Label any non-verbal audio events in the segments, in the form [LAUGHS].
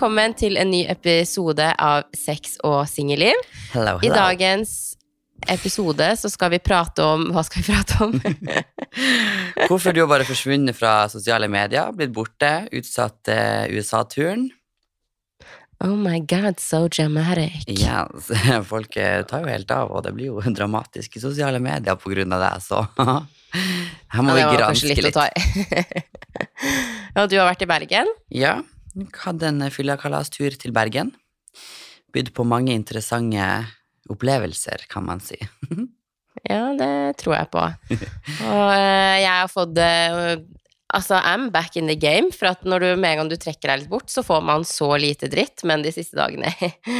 velkommen til en ny episode av Sex og singelliv. Hello, I dagens episode så skal vi prate om Hva skal vi prate om? [LAUGHS] Hvorfor du har bare forsvunnet fra sosiale medier, blitt borte, utsatt eh, USA-turen. oh my god, so dramatic. Yes. [LAUGHS] Folk eh, tar jo helt av, og det blir jo [LAUGHS] dramatisk i sosiale medier på grunn av det, så her må Ja, vi granske litt litt. ja, du har vært i Bergen. Ja, hadde en fyllakalastur til Bergen. Bydd på mange interessante opplevelser, kan man si. [LAUGHS] Ja, det tror jeg på. Og eh, jeg har fått eh, Altså, I'm back in the game, for at når du med en gang du trekker deg litt bort, så får man så lite dritt, men de siste dagene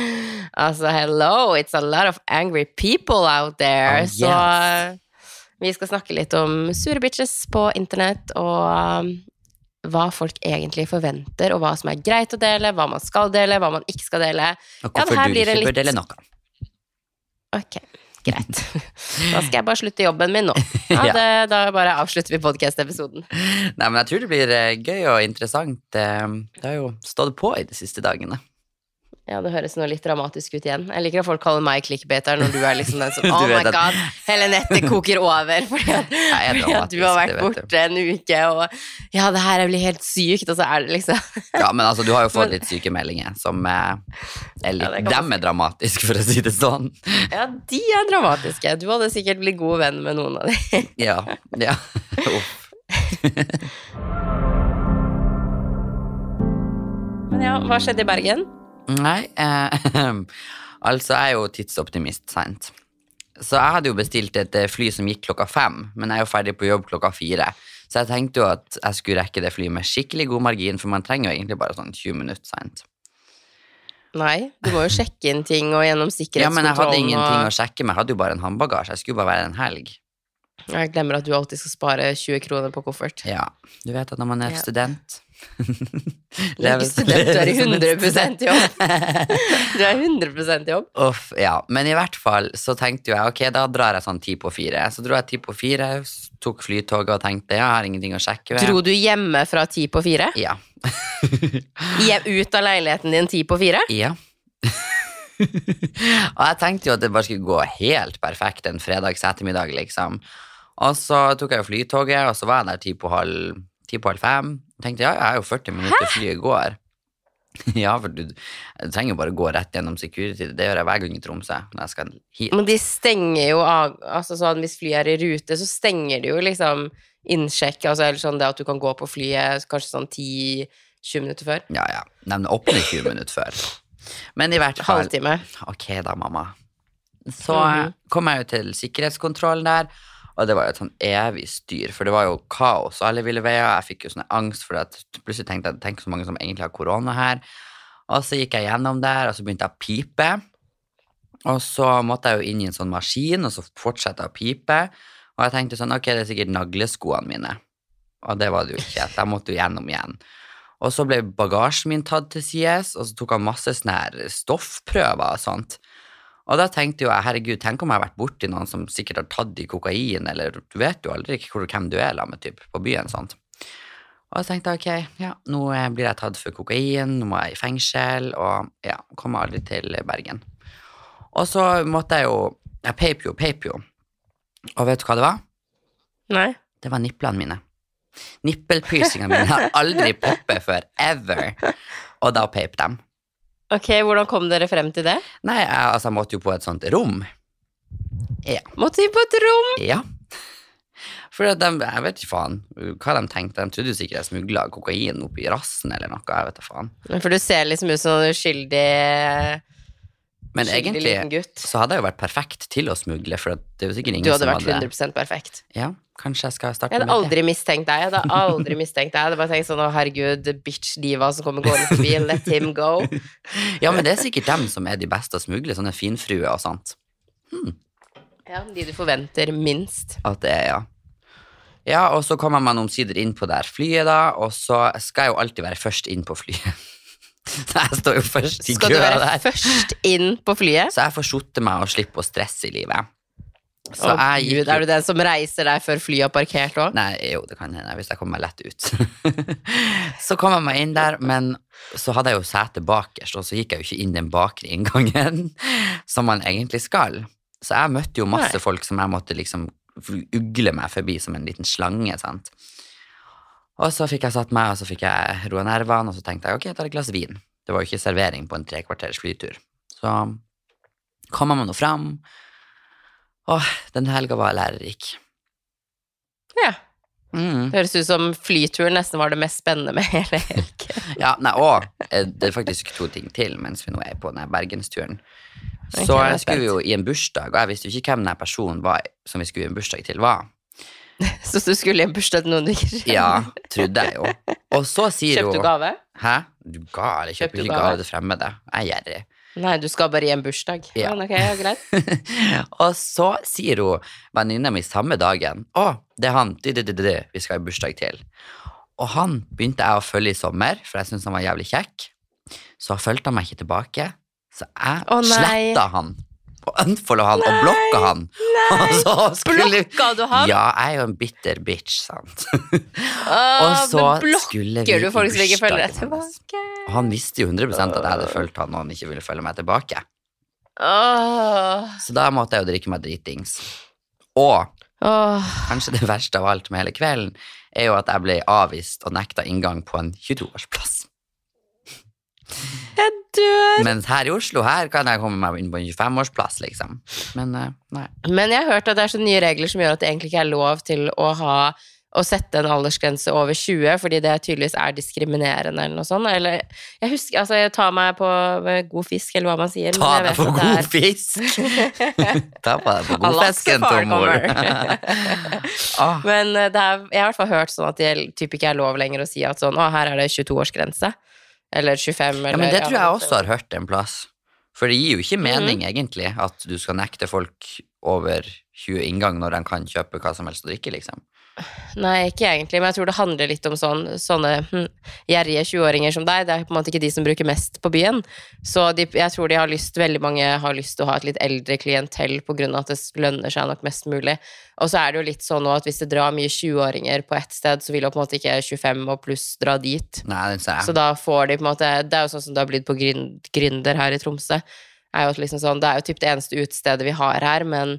[LAUGHS] Altså, hello, it's a lot of angry people out there. Oh, Så vi skal snakke litt om sure bitches på internett, og um, hva folk egentlig forventer, og hva som er greit å dele, hva man skal dele, hva man ikke skal dele. Og Ja, hvorfor her du blir ikke litt... bør dele noe. Ok, greit. Da skal jeg bare slutte jobben min nå. [LAUGHS] Ja, Ja. det, da bare avslutter vi podkast-episoden. Nei, men jeg tror det blir eh, gøy og interessant. Eh, Det har jo stått på i de siste dagene. Ja, det høres nå litt dramatisk ut igjen. Jeg liker at folk kaller meg clickbater når du er liksom den som [LAUGHS] Oh my god, at- hele nettet koker over [LAUGHS] fordi at, er fordi at du har vært borte en uke, og ja, det her blir helt sykt, og så er det liksom [LAUGHS] Ja, men altså, du har jo fått litt sykemeldinger som eh, er litt Ja, Dem er dramatiske, for å si det sånn. Ja, de er dramatiske. Du hadde sikkert blitt god venn med noen av de. Ja. ja. Uff. Men ja, hva skjedde i Bergen? Nei, eh, [LAUGHS] altså, jeg er jo tidsoptimist, sant. Så jeg hadde jo bestilt et eh, fly som gikk klokka fem, men jeg er jo ferdig på jobb klokka fire. Så jeg tenkte jo at jeg skulle rekke det flyet med skikkelig god margin, for man trenger jo egentlig bare sånn 20 minutter, sant. Nei, du må jo sjekke inn ting og gjennom Ja, men jeg hadde ingenting ingenting å sjekke med, jeg hadde jo bare en håndbagasje, jeg skulle bare være en helg. Jeg glemmer at du alltid skal spare 20 kroner på koffert. Ja, du vet at når man er Ja. student [LAUGHS] Ikke student, [LAUGHS] du er i 100 jobb. Du er 100 jobb. Uff, ja. Men i hvert fall så tenkte jeg ok, da drar jeg sånn ti på fire. Så dro jeg ti på fire, tok flytoget og tenkte jeg har ingenting å sjekke ved. Dro du hjemme fra ti på fire? Ja. [LAUGHS] Ut av leiligheten din ti på fire? ja. og jeg tenkte jo at det bare skulle gå helt perfekt en fredags ettermiddag, liksom. Og så tok jeg flytoget, og så var jeg der ti på halv, ti på halv fem. Tenkte ja, jeg har jo 40 minutter flyet går. [LAUGHS] Ja, for du, du trenger jo bare gå rett gjennom security. Det gjør jeg hver gang i Tromsø. når jeg skal hit. Men de stenger jo av altså sånn, Hvis flyet er i rute, så stenger de jo liksom innsjekk. Altså, eller sånn det at du kan gå på flyet kanskje sånn 10-20 minutter før. Ja, ja. Nei, men åpner 20 minutter før. Men i hvert fall Halvtime. Ok da, mamma. Så Mhm. kom jeg jo til sikkerhetskontrollen der, og det var jo et sånn evig styr, for det var jo kaos alle ville veier. Jeg fikk jo sånn angst, for at plutselig tenkte jeg tenk så mange som egentlig har korona her. Og så gikk jeg gjennom der, og så begynte jeg å pipe. Og så måtte jeg jo inn i en sånn maskin, og så fortsette å pipe. Og jeg tenkte sånn, ok, det er sikkert nagleskoene mine. Og det var det jo ikke. Jeg måtte jo gjennom igjen. Og så ble bagasjen min tatt til sides, og så tok han masse sånne her stoffprøver og sånt. Og da tenkte jo jeg, herregud, tenk om jeg har vært borti noen som sikkert har tatt i kokain, eller du vet jo aldri hvor, hvem du er sammen med, typ, på byen, sant. Og så tenkte jeg, ok, ja, nå blir jeg tatt for kokain, nå må jeg i fengsel, og ja, kommer aldri til Bergen. Og så måtte jeg jo, jeg peip jo, peip jo. Og vet du hva det var? Nei. Det var niplene mine. Nippelpysingene mine har aldri poppet før, ever. Og da peip dem. Ok, hvordan kom dere frem til det? Nei, jeg, altså, jeg måtte jo på et sånt rom. Ja. Måtte vi på et rom? ja. For de, jeg vet ikke faen hva de tenkte. De trodde jo sikkert jeg smugla kokain oppi rassen eller noe. jeg vet da faen. For du ser liksom ut som en uskyldig Men egentlig så hadde jeg jo vært perfekt til å smugle, for det er jo sikkert ingen som hadde... Du hadde vært vært hadde 100 perfekt. Ja, kanskje jeg skal starte med det. Jeg hadde aldri mistenkt deg. Jeg hadde aldri mistenkt deg. Jeg hadde bare tenkt sånn, å herregud, bitch diva som kommer gående forbi, let him go. [LAUGHS] Ja, men det er sikkert dem som er de beste å smugle, sånne finfruer og sånt. Ja, de du forventer minst. At det er, ja. Ja, og så kommer man omsider inn på det her flyet, da, og så skal jeg jo alltid være først inn på flyet. [LAUGHS] Jeg står jo først i Skal du være der. først inn på flyet? Så jeg får skjotte meg og slippe å stresse i livet. Så oh, jeg gikk Gud, er du den som reiser deg før flyet har parkert òg? Nei, jo, det kan hende, hvis jeg kommer meg lett ut. [LAUGHS] så kom jeg meg inn der, men så hadde jeg jo sete bakerst, og så gikk jeg jo ikke inn den bakre inngangen, [LAUGHS] som man egentlig skal. Så jeg møtte jo masse Nei. folk som jeg måtte liksom ugle meg forbi som en liten slange, sant. Og så fikk jeg satt meg, og så fikk jeg roa nervene, og så tenkte jeg ok, jeg tar et glass vin. Det var jo ikke servering på en trekvarters flytur. Så kommer man nå fram. Åh, den helga var lærerik. Ja. Mm. Det høres ut som flyturen nesten var det mest spennende med hele helgen. [LAUGHS] Ja, nei, og eh, det er faktisk to ting til mens vi nå er på denne bergensturen. Så er jeg skulle jo i en bursdag, og jeg visste jo ikke hvem denne personen var som vi skulle i en bursdag til, var. [LAUGHS] Så du skulle i en bursdag til noen du ikke kjenner? Ja, trodde jeg jo. Og så sier Kjøpte hun du gave? Hæ? Du ga jeg kjøper ikke gave til fremmede. Jeg er gjerrig. Nei, du skal bare i en bursdag. Ja. Men ok, ja, greit. [LAUGHS] og så sier hun venninna mi samme dagen Å, det er han du, du, du, vi skal i bursdag til. Og han begynte jeg å følge i sommer, for jeg syntes han var jævlig kjekk. Så fulgte han meg ikke tilbake, så jeg oh, sletta han. Og unfollowa han og blokka han. [LAUGHS] Og skulle Blokka du han? Ja, jeg er jo en bitter bitch, sant. Åh, [LAUGHS] og så men skulle vi du folk som ikke følger deg tilbake? Og han visste jo 100 at jeg hadde fulgt han, og han ikke ville følge meg tilbake. Åh, Så da måtte jeg jo drikke meg dritings. Og åh. kanskje det verste av alt med hele kvelden, er jo at jeg ble avvist og nekta inngang på en 22-årsplass. Jeg dør. Mens her i Oslo her kan jeg komme meg inn på en 25-årsplass, liksom. Men eh, nei. Men jeg har hørt at det er så nye regler som gjør at det egentlig ikke er lov til å ha å sette en aldersgrense over 20, fordi det tydeligvis er diskriminerende eller noe sånt. Eller jeg husker Altså, jeg tar meg på god fisk, eller hva man sier. [LAUGHS] Ta deg på god fisk! Ta på deg på god fisken, Tomor. [LAUGHS] ah, Men eh, det er, jeg har i hvert fall hørt sånn at det typ ikke er lov lenger å si at sånn, å, her er det 22-årsgrense. Eller 25, eller ja, men det tror jeg også har hørt en plass. For det gir jo ikke mening, mening, egentlig, at du skal nekte folk over 20 inngang når de kan kjøpe hva som helst å drikke, liksom. Nei, ikke egentlig, men jeg tror det handler litt om sånn, sånne hm, gjerrige 20-åringer som deg. Det er på en måte ikke de som bruker mest på byen. Så de, jeg tror de har lyst, veldig mange har lyst til å ha et litt eldre klientell av at det lønner seg nok mest mulig. Og så er det jo litt sånn nå at hvis det drar mye 20-åringer på ett sted, så vil jo på en måte ikke 25 og pluss dra dit. Nei, den ser Så da får de på en måte Det er jo sånn som det har blitt på Gründer her i Tromsø. Er liksom sånn, det er jo typ det eneste utestedet vi har her, men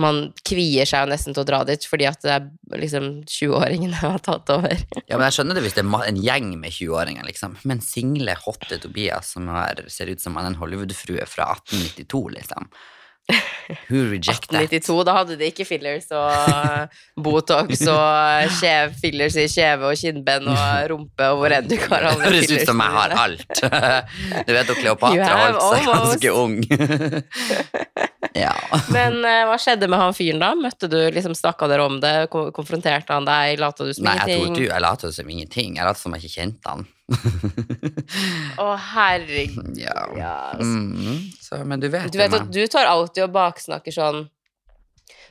man kvier seg jo nesten til å dra dit fordi at det er liksom 20-åringene har tatt over. [LAUGHS] Ja, men jeg skjønner det hvis det er en gjeng med 20-åringer, liksom. Men single, hotte Tobias som er, ser ut som han er en Hollywood-frue fra 1892, liksom. Who reject that? 1892, da hadde de ikke fillers og [LAUGHS] Botox og skjev, fillers i kjeve og kinnben og rumpe og hvor enn du kan ha fillers. Høres ut som jeg har alt. [LAUGHS] Du vet at Kleopatra holdt seg ganske ung. Ja. [LAUGHS] Men uh, hva skjedde med han fyren da? Møtte du, liksom Snakka dere om det? Ko- Konfronterte han deg? Lata du som Nei, jeg ingenting? Nei, jeg lot som ingenting. Jeg lot som jeg ikke kjente han. [LAUGHS] Å, herregud. ja. Yes. Mm -hmm. så, men du vet, Du vet at du tar alltid og baksnakker sånn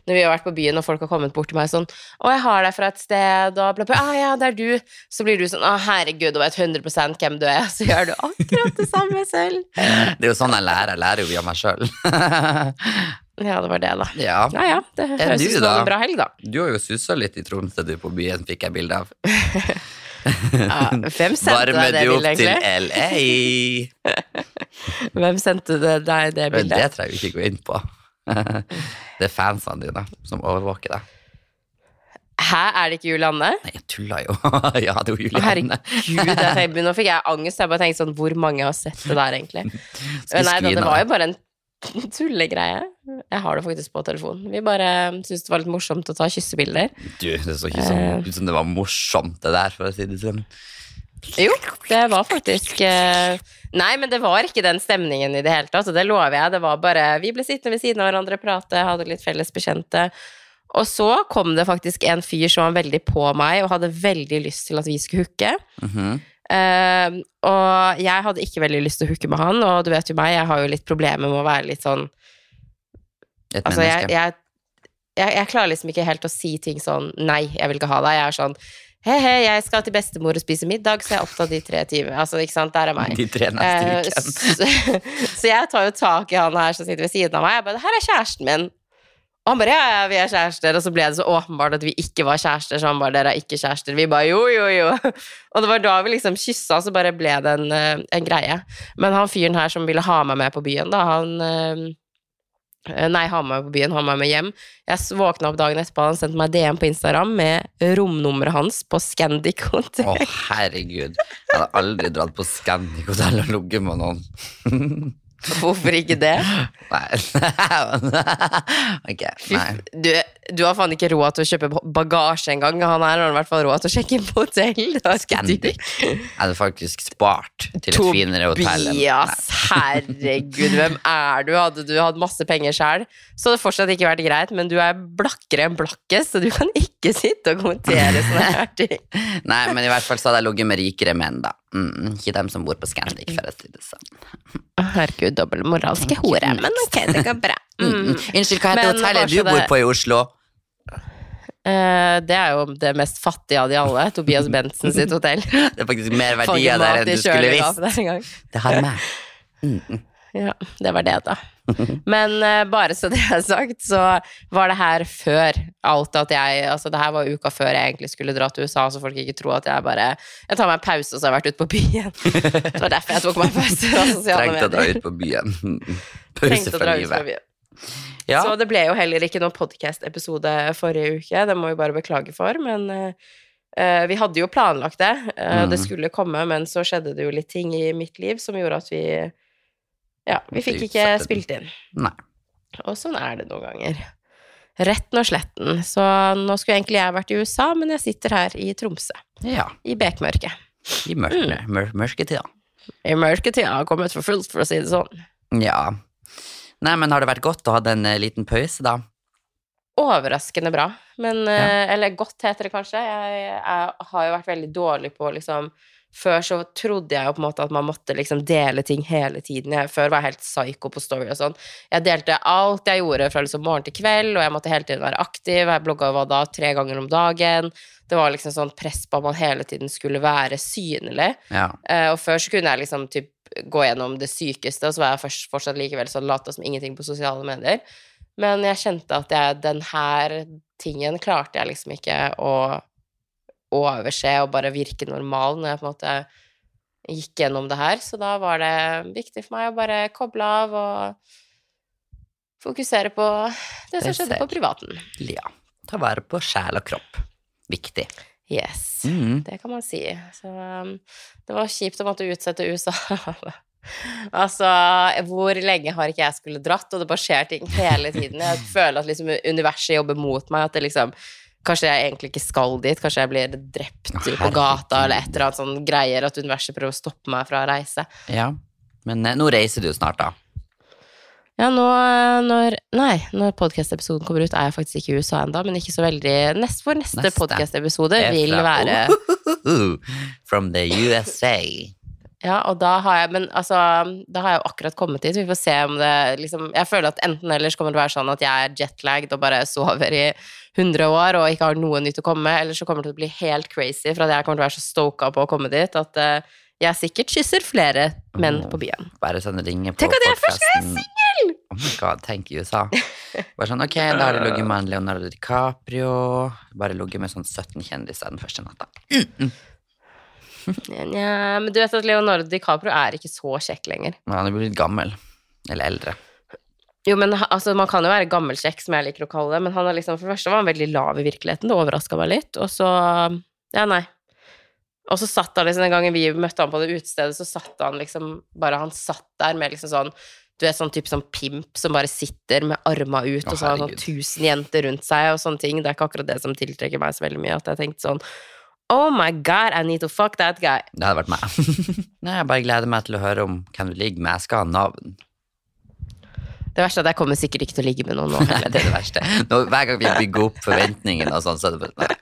når vi har vært på byen og folk har kommet bort til meg sånn 'Å, jeg har deg fra et sted', og bla, bla. 'Ah, ja, det er du'. Så blir du sånn 'Å, herregud, og vet 100% hvem du er', så gjør du akkurat det samme selv. [LAUGHS] Det er jo sånn jeg lærer. Jeg lærer jo via meg sjøl. [LAUGHS] Ja, det var det, da. ja. Ja ja, det høres ut som en bra helg, da. Du har jo sussa litt i Tromsø, du, på byen, fikk jeg bilde av. [LAUGHS] Ja, hvem sendte deg det du opp til? LA. Hvem sendte deg det bildet? det trenger vi ikke gå inn på. [LAUGHS] Det er fansene dine som overvåker deg. Hæ, er det ikke Julianne? Nei, jeg tulla jo. [LAUGHS] ja, det er jo Julianne. herregud, nå fikk jeg angst. Jeg bare tenkte sånn, hvor mange har sett det der, egentlig? [LAUGHS] Men nei, det var jo bare en tullegreie. Jeg har det faktisk på telefonen. Vi bare syntes det var litt morsomt å ta kyssebilder. Du, det så ikke sånn ut som det var morsomt, det der, for å si det sånn. Jo, det var faktisk eh, Nei, men det var ikke den stemningen i det hele tatt, og det lover jeg. Det var bare Vi ble sittende ved siden av hverandre, prate, hadde litt felles bekjente. Og så kom det faktisk en fyr som var veldig på meg og hadde veldig lyst til at vi skulle hooke. Mm -hmm. uh, og jeg hadde ikke veldig lyst til å hooke med han, og du vet jo meg, jeg har jo litt problemer med å være litt sånn Et Altså, jeg, menneske. jeg, jeg, jeg klarer liksom ikke helt å si ting sånn Nei, jeg vil ikke ha deg. Jeg er sånn Hei, jeg skal til bestemor og spise middag, så jeg er opptatt de tre timer. Altså, ikke sant, der er meg. [LAUGHS] De tre neste uken. så, [LAUGHS] så jeg tar jo tak i han her som sitter ved siden av meg. Jeg bare 'Her er kjæresten min'. Og han bare ja, ja, vi er kjærester, og så ble det så åpenbart at vi ikke var kjærester, så han bare dere er ikke kjærester. Vi bare jo, jo, jo. [LAUGHS] Og det var da vi liksom kyssa, så bare ble det en, eh, en greie. Men han fyren her som ville ha meg med på byen, da, han eh, Nei, ha meg med på byen, ha meg med hjem. Jeg våkna opp dagen etterpå, han sendte meg DM på Instagram med romnummeret hans på Scandic hotell. Å, herregud. Jeg hadde aldri dratt på Scandic hotell og ligget med noen. Hvorfor ikke det? Nei. [LAUGHS] ok, nei. du, du har faen ikke råd til å kjøpe bagasje engang. Han her har i hvert fall råd til å sjekke inn på hotell. [LAUGHS] Scandic. Jeg hadde faktisk spart til et finere hotell. Tobias, herregud, hvem er du? Hadde du hatt masse penger sjøl, så hadde det fortsatt ikke vært greit, men du er blakkere enn blakkes, så du kan ikke sitte og kommentere sånne her [LAUGHS] ting. Nei, men i hvert fall så hadde jeg ligget med rikere menn, da. Mm, ikke dem som bor på Scandic, for å si det sånn. Herregud, dobbeltmoralske hore, men ok, det går bra. Mm. Mm. mm. Unnskyld, hva heter Men hotellet du bor på i Oslo? Eh, det er jo det mest fattige av de alle, Tobias Bentzen sitt hotell. [LAUGHS] Det er faktisk mer verdier der enn du skulle visst. Det har meg. [LAUGHS] Mm. Ja, det var det, da. Men eh, bare så det er sagt, så var det her før alt at jeg Altså, det her var uka før jeg egentlig skulle dra til USA, så folk ikke tror at jeg bare Jeg tar meg en pause, og så har jeg vært ute på byen. [LAUGHS] Det var derfor jeg tok meg en pause Trengte å dra ut på byen. Pause fra livet. Ja. Så det ble jo heller ikke noen podkast-episode forrige uke, det må vi bare beklage for, men eh, vi hadde jo planlagt det. Eh, Det Mhm. skulle komme, men så skjedde det jo litt ting i mitt liv som gjorde at vi Ja, vi fikk ikke spilt inn. Nei. Og sånn er det noen ganger. Retten og sletten. Så nå skulle egentlig jeg vært i USA, men jeg sitter her i Tromsø. Ja. I bekmørket. I mørketida. Mm. mør mørketida har kommet for fullt, for å si det sånn. Ja. Nei, men har det vært godt å ha en eh, liten pause, da? Overraskende bra. Men, Ja. eh, Eller godt heter det kanskje. Jeg, jeg har jo vært veldig dårlig på liksom Før så trodde jeg jo på en måte at man måtte liksom dele ting hele tiden. Jeg, før var jeg helt psycho på story og sånn. Jeg delte alt jeg gjorde fra liksom morgen til kveld, og jeg måtte hele tiden være aktiv. Jeg blogga hva da, tre ganger om dagen. Det var liksom sånn press på at man hele tiden skulle være synlig. Ja. Eh, og før så kunne jeg liksom typ gå gjennom det sykeste, og så var jeg først, fortsatt likevel sånn lata som ingenting på sosiale medier. Men jeg kjente at jeg, den her tingen klarte jeg liksom ikke å overse og bare virke normal når jeg på en måte gikk gjennom det her. Så da var det viktig for meg å bare koble av og fokusere på det som skjedde på privaten. ja. Ta vare på sjel og kropp. Viktig. Yes. Mm. Det kan man si. Så um, det var kjipt å måtte utsette USA. [LAUGHS] altså, hvor lenge har ikke jeg skulle dratt, og det bare skjer ting hele tiden. Jeg [LAUGHS] føler at liksom universet jobber mot meg, at det liksom Kanskje jeg egentlig ikke skal dit, kanskje jeg blir drept Å, på gata eller et eller annet sånn greier, at universet prøver å stoppe meg fra å reise. Ja. Men eh, nå reiser du snart, da. Ja, nå når Nei, når podkast-episoden kommer ut, er jeg faktisk ikke i USA ennå, men ikke så veldig nest, Vår neste, Neste podcast-episode Er vil være [LAUGHS] From the USA. Ja, og da har jeg Men altså, da har jeg jo akkurat kommet dit. Vi får se om det liksom Jeg føler at enten ellers så kommer det være sånn at jeg er jetlagd og bare sover i 100 år og ikke har noe nytt å komme eller så kommer det til å bli helt crazy for at jeg kommer til å være så stoka på å komme dit at eh, jeg sikkert kysser flere menn på byen. Bare sånn ringe på Tenk at jeg først skal singel! Oh my god, tenk i USA. Bare sånn, ok, da har jeg ligget med en Leonardo DiCaprio. Bare ligget med sånn 17 kjendiser den første natta. Nja, men du vet at Leonardo DiCaprio er ikke så kjekk lenger. Nei, han er blitt gammel. Eller eldre. Jo, men altså, Man kan jo være gammelkjekk, som jeg liker å kalle det, men han er liksom, for det første var han veldig lav i virkeligheten. Det overraska meg litt. Og så Ja, nei. Og så satt han liksom den gangen vi møtte han på det utestedet, så satt han liksom bare Han satt der med liksom sånn du er sånn type sånn pimp som bare sitter med arma ut, Å, og så har han sånn tusen jenter rundt seg og sånne ting. Det er ikke akkurat det som tiltrekker meg så veldig mye, at jeg tenkte sånn Oh my god, I need to fuck that guy. Det hadde vært meg. [LAUGHS] Nei, jeg bare gleder meg til å høre om hvem du ligger med. Jeg skal ha navn. Det verste er at jeg kommer sikkert ikke til å ligge med noen nå Nei, det er det verste. [LAUGHS] Nå, hver gang vi bygger opp forventningene og sånn, så er det bare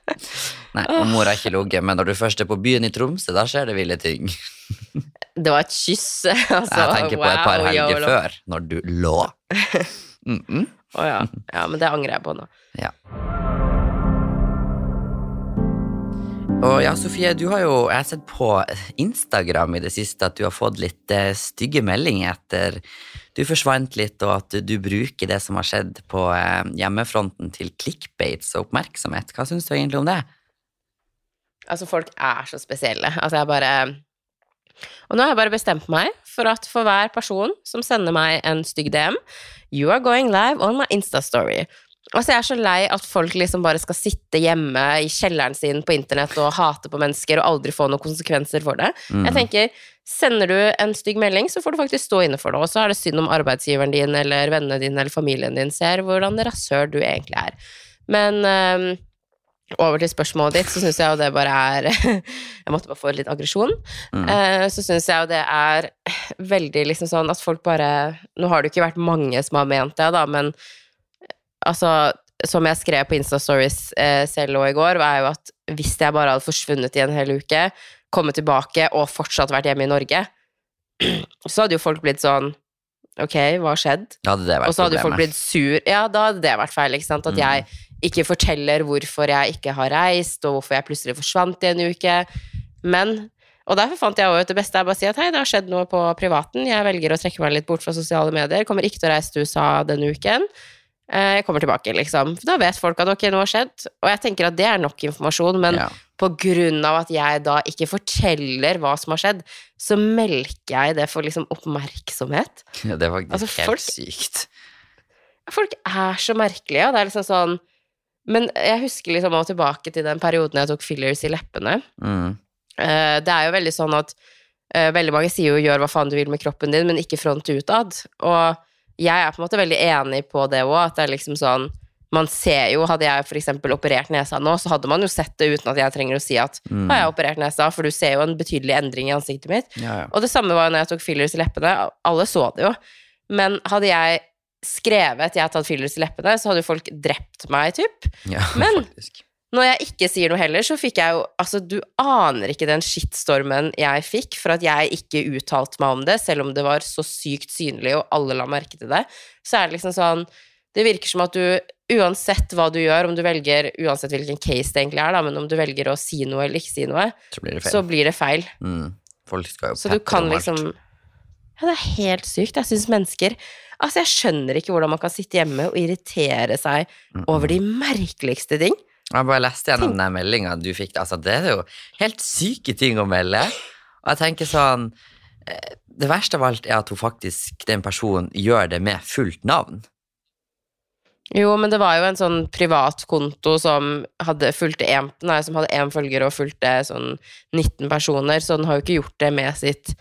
Nei. nei mor har ikke ligget, men når du først er på byen i Tromsø, da skjer det ville ting. Det var et kyss. [LAUGHS] Altså, Jeg tenker på et par helger før, når du lå. [LAUGHS] Mm -mm. Å ja. ja, men det angrer jeg på nå. Ja. Og ja, Sofie, du har jo jeg har sett på Instagram i det siste at du har fått litt eh, stygge meldinger etter du forsvant litt, og at du, bruker det som har skjedd på eh, hjemmefronten til clickbates og oppmerksomhet. Hva syns du egentlig om det? Altså, folk er så spesielle. Altså, jeg bare Og nå har jeg bare bestemt meg for at for hver person som sender meg en stygg DM, you are going live on my Insta-story. Altså, jeg er så lei at folk liksom bare skal sitte hjemme i kjelleren sin på internett og hate på mennesker og aldri få noen konsekvenser for det. Mm. Jeg tenker, Sender du en stygg melding, så får du faktisk stå inne for det. Og så er det synd om arbeidsgiveren din eller vennene dine eller familien din ser hvordan rasør du egentlig er. Men um, over til spørsmålet ditt, så syns jeg jo det bare er [LAUGHS] Jeg måtte bare få litt aggresjon. Mm. Uh, så syns jeg jo det er veldig liksom sånn at folk bare Nå har det jo ikke vært mange som har ment det, da, men altså Som jeg skrev på Insta-stories eh, selv og i går, var jo at hvis jeg bare hadde forsvunnet i en hel uke, kommet tilbake og fortsatt vært hjemme i Norge, så hadde jo folk blitt sånn Ok, hva har skjedd? Vært Og så hadde jo folk problemet. blitt sur. Ja, da hadde det vært feil, ikke sant? At Mm. jeg ikke forteller hvorfor jeg ikke har reist, og hvorfor jeg plutselig forsvant i en uke. Men Og derfor fant jeg også ut det beste er bare å si at hei, det har skjedd noe på privaten. Jeg velger å trekke meg litt bort fra sosiale medier. Kommer ikke til å reise til USA denne uken. Eh, Jeg kommer tilbake, liksom. Da vet folk at ok, noe har skjedd. Og jeg tenker at det er nok informasjon, men ja. på grunn av at jeg da ikke forteller hva som har skjedd, så melker jeg det for liksom oppmerksomhet. ja, det faktisk Altså, helt folk- sykt. Folk er så merkelige, og det er liksom sånn Men jeg husker liksom også tilbake til den perioden jeg tok fillers i leppene. Mm. Eh, Det er jo veldig sånn at eh, veldig mange sier jo 'gjør hva faen du vil med kroppen din', men ikke front utad. Og jeg er på en måte veldig enig på det òg, at det er liksom sånn man ser jo, Hadde jeg f.eks. operert nesa nå, så hadde man jo sett det uten at jeg trenger å si at Mm. har jeg operert nesa, for du ser jo en betydelig endring i ansiktet mitt. Ja, ja. Og det samme var jo når jeg tok fillers i leppene. Alle så det jo. Men hadde jeg skrevet 'jeg har tatt fillers i leppene', så hadde jo folk drept meg, typ. ja [LAUGHS] Men- faktisk. Når jeg ikke sier noe heller, så fikk jeg jo Altså, du aner ikke den shitstormen jeg fikk for at jeg ikke uttalte meg om det, selv om det var så sykt synlig, og alle la merke til det. Så er det liksom sånn Det virker som at du uansett hva du gjør, om du velger Uansett hvilken case det egentlig er, da, men om du velger å si noe eller ikke si noe, Så blir det feil. så blir det feil. Mm. Folk skal jo Så du kan liksom Ja, det er helt sykt. Jeg syns mennesker Altså, jeg skjønner ikke hvordan man kan sitte hjemme og irritere seg Mm, over mm. de merkeligste ting. Jeg bare leste gjennom den meldinga du fikk. Altså, det er jo helt syke ting å melde. Og jeg tenker sånn eh, Det verste av alt er at hun faktisk, den personen, gjør det med fullt navn. Jo, men det var jo en sånn privat konto som hadde fulgt en, nei, som hadde én følger og fulgte sånn 19 personer, så den har jo ikke gjort det med sitt